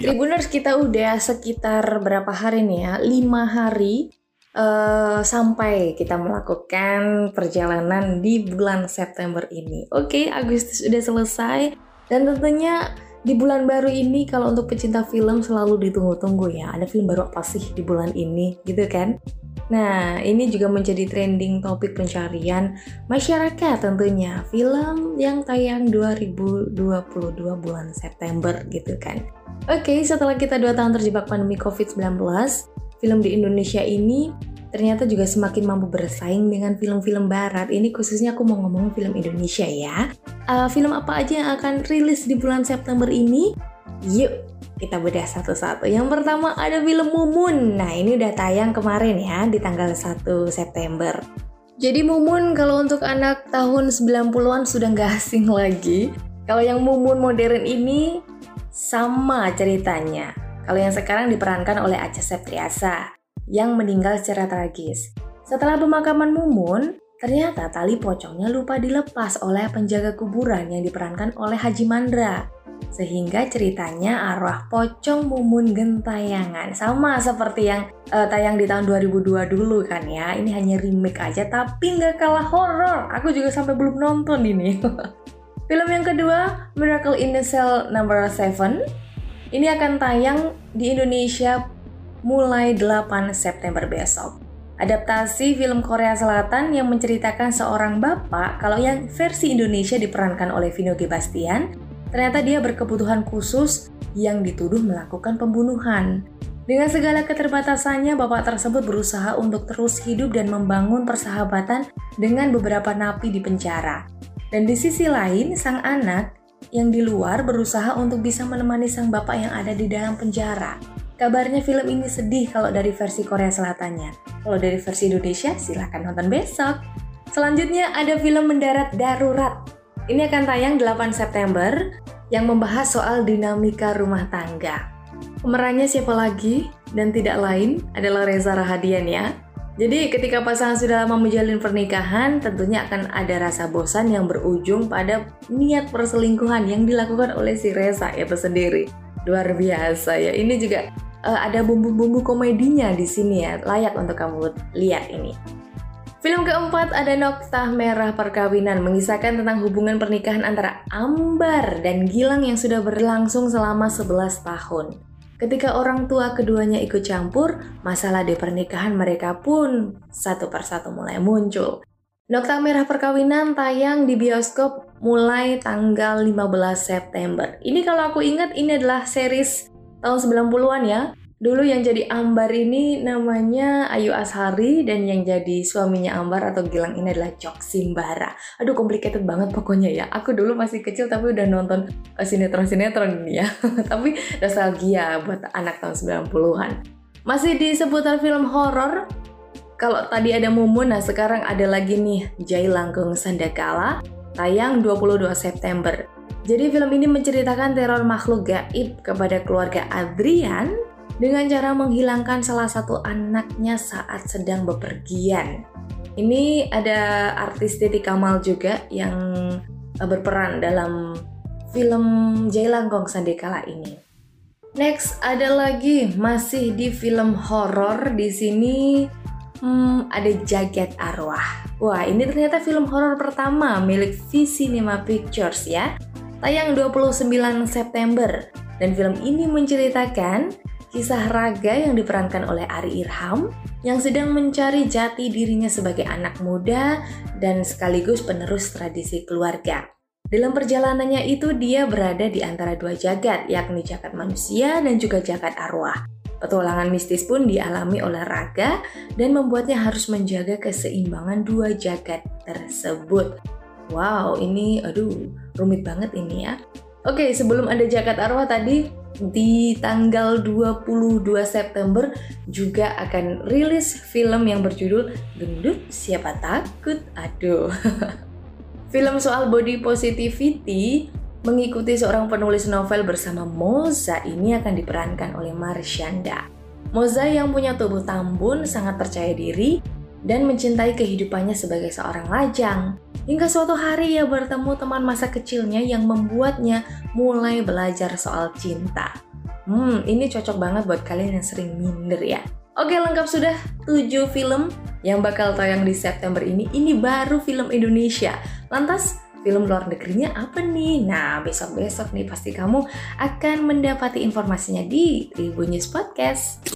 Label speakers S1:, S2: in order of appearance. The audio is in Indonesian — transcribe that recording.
S1: Tribuners kita udah sekitar berapa hari nih ya? Lima hari uh, sampai kita melakukan perjalanan di bulan September ini. Oke, Agustus udah selesai dan tentunya di bulan baru ini kalau untuk pecinta film selalu ditunggu-tunggu ya. Ada film baru apa sih di bulan ini gitu kan? Nah, ini juga menjadi trending topik pencarian masyarakat tentunya. Film yang tayang 2022 bulan September gitu kan. Oke, setelah kita dua tahun terjebak pandemi COVID-19, film di Indonesia ini ternyata juga semakin mampu bersaing dengan film-film barat. Ini khususnya aku mau ngomong film Indonesia ya. Uh, film apa aja yang akan rilis di bulan September ini? Yuk, kita bedah satu-satu. Yang pertama ada film Mumun. Nah, ini udah tayang kemarin ya di tanggal 1 September. Jadi Mumun kalau untuk anak tahun 90-an sudah nggak asing lagi. Kalau yang Mumun modern ini sama ceritanya. Kalau yang sekarang diperankan oleh Acha Septriasa yang meninggal secara tragis. Setelah pemakaman Mumun, ternyata tali pocongnya lupa dilepas oleh penjaga kuburan yang diperankan oleh Haji Mandra. Sehingga ceritanya arwah pocong mumun gentayangan Sama seperti yang uh, tayang di tahun 2002 dulu kan ya Ini hanya remake aja tapi nggak kalah horror Aku juga sampai belum nonton ini Film yang kedua Miracle in the Cell Number 7 Ini akan tayang di Indonesia mulai 8 September besok Adaptasi film Korea Selatan yang menceritakan seorang bapak kalau yang versi Indonesia diperankan oleh Vino G. Bastian Ternyata dia berkebutuhan khusus yang dituduh melakukan pembunuhan. Dengan segala keterbatasannya, bapak tersebut berusaha untuk terus hidup dan membangun persahabatan dengan beberapa napi di penjara. Dan di sisi lain, sang anak yang di luar berusaha untuk bisa menemani sang bapak yang ada di dalam penjara. Kabarnya film ini sedih kalau dari versi Korea Selatannya. Kalau dari versi Indonesia, silahkan nonton besok. Selanjutnya ada film Mendarat Darurat ini akan tayang 8 September yang membahas soal dinamika rumah tangga. Pemerannya siapa lagi dan tidak lain adalah Reza Rahadian ya. Jadi ketika pasangan sudah lama menjalin pernikahan, tentunya akan ada rasa bosan yang berujung pada niat perselingkuhan yang dilakukan oleh si Reza itu sendiri. Luar biasa ya. Ini juga uh, ada bumbu-bumbu komedinya di sini ya. Layak untuk kamu lihat ini. Film keempat ada Noktah Merah Perkawinan mengisahkan tentang hubungan pernikahan antara Ambar dan Gilang yang sudah berlangsung selama 11 tahun. Ketika orang tua keduanya ikut campur, masalah di pernikahan mereka pun satu persatu mulai muncul. Noktah Merah Perkawinan tayang di bioskop mulai tanggal 15 September. Ini kalau aku ingat ini adalah series tahun 90-an ya. Dulu yang jadi Ambar ini namanya Ayu Ashari dan yang jadi suaminya Ambar atau Gilang ini adalah Jok Simbara. Aduh complicated banget pokoknya ya. Aku dulu masih kecil tapi udah nonton eh, sinetron-sinetron ini ya. tapi nostalgia buat anak tahun 90-an. Masih di seputar film horor, kalau tadi ada Mumun, nah sekarang ada lagi nih Jai Langkung Sandakala tayang 22 September. Jadi film ini menceritakan teror makhluk gaib kepada keluarga Adrian dengan cara menghilangkan salah satu anaknya saat sedang bepergian. Ini ada artis Titi Kamal juga yang eh, berperan dalam film Jailangkong Sandekala ini. Next ada lagi masih di film horor di sini hmm, ada Jagat Arwah. Wah ini ternyata film horor pertama milik V Cinema Pictures ya. Tayang 29 September dan film ini menceritakan kisah raga yang diperankan oleh Ari Irham yang sedang mencari jati dirinya sebagai anak muda dan sekaligus penerus tradisi keluarga. Dalam perjalanannya itu dia berada di antara dua jagat, yakni jagat manusia dan juga jagat arwah. Petualangan mistis pun dialami oleh Raga dan membuatnya harus menjaga keseimbangan dua jagat tersebut. Wow, ini aduh rumit banget ini ya. Oke, sebelum ada jagat arwah tadi, di tanggal 22 September juga akan rilis film yang berjudul Gendut Siapa Takut. Aduh. film soal body positivity mengikuti seorang penulis novel bersama Moza ini akan diperankan oleh Marshanda. Moza yang punya tubuh tambun sangat percaya diri dan mencintai kehidupannya sebagai seorang lajang. Hingga suatu hari ia bertemu teman masa kecilnya yang membuatnya mulai belajar soal cinta. Hmm, ini cocok banget buat kalian yang sering minder ya. Oke, lengkap sudah 7 film yang bakal tayang di September ini. Ini baru film Indonesia. Lantas, film luar negerinya apa nih? Nah, besok-besok nih pasti kamu akan mendapati informasinya di Tribun News Podcast.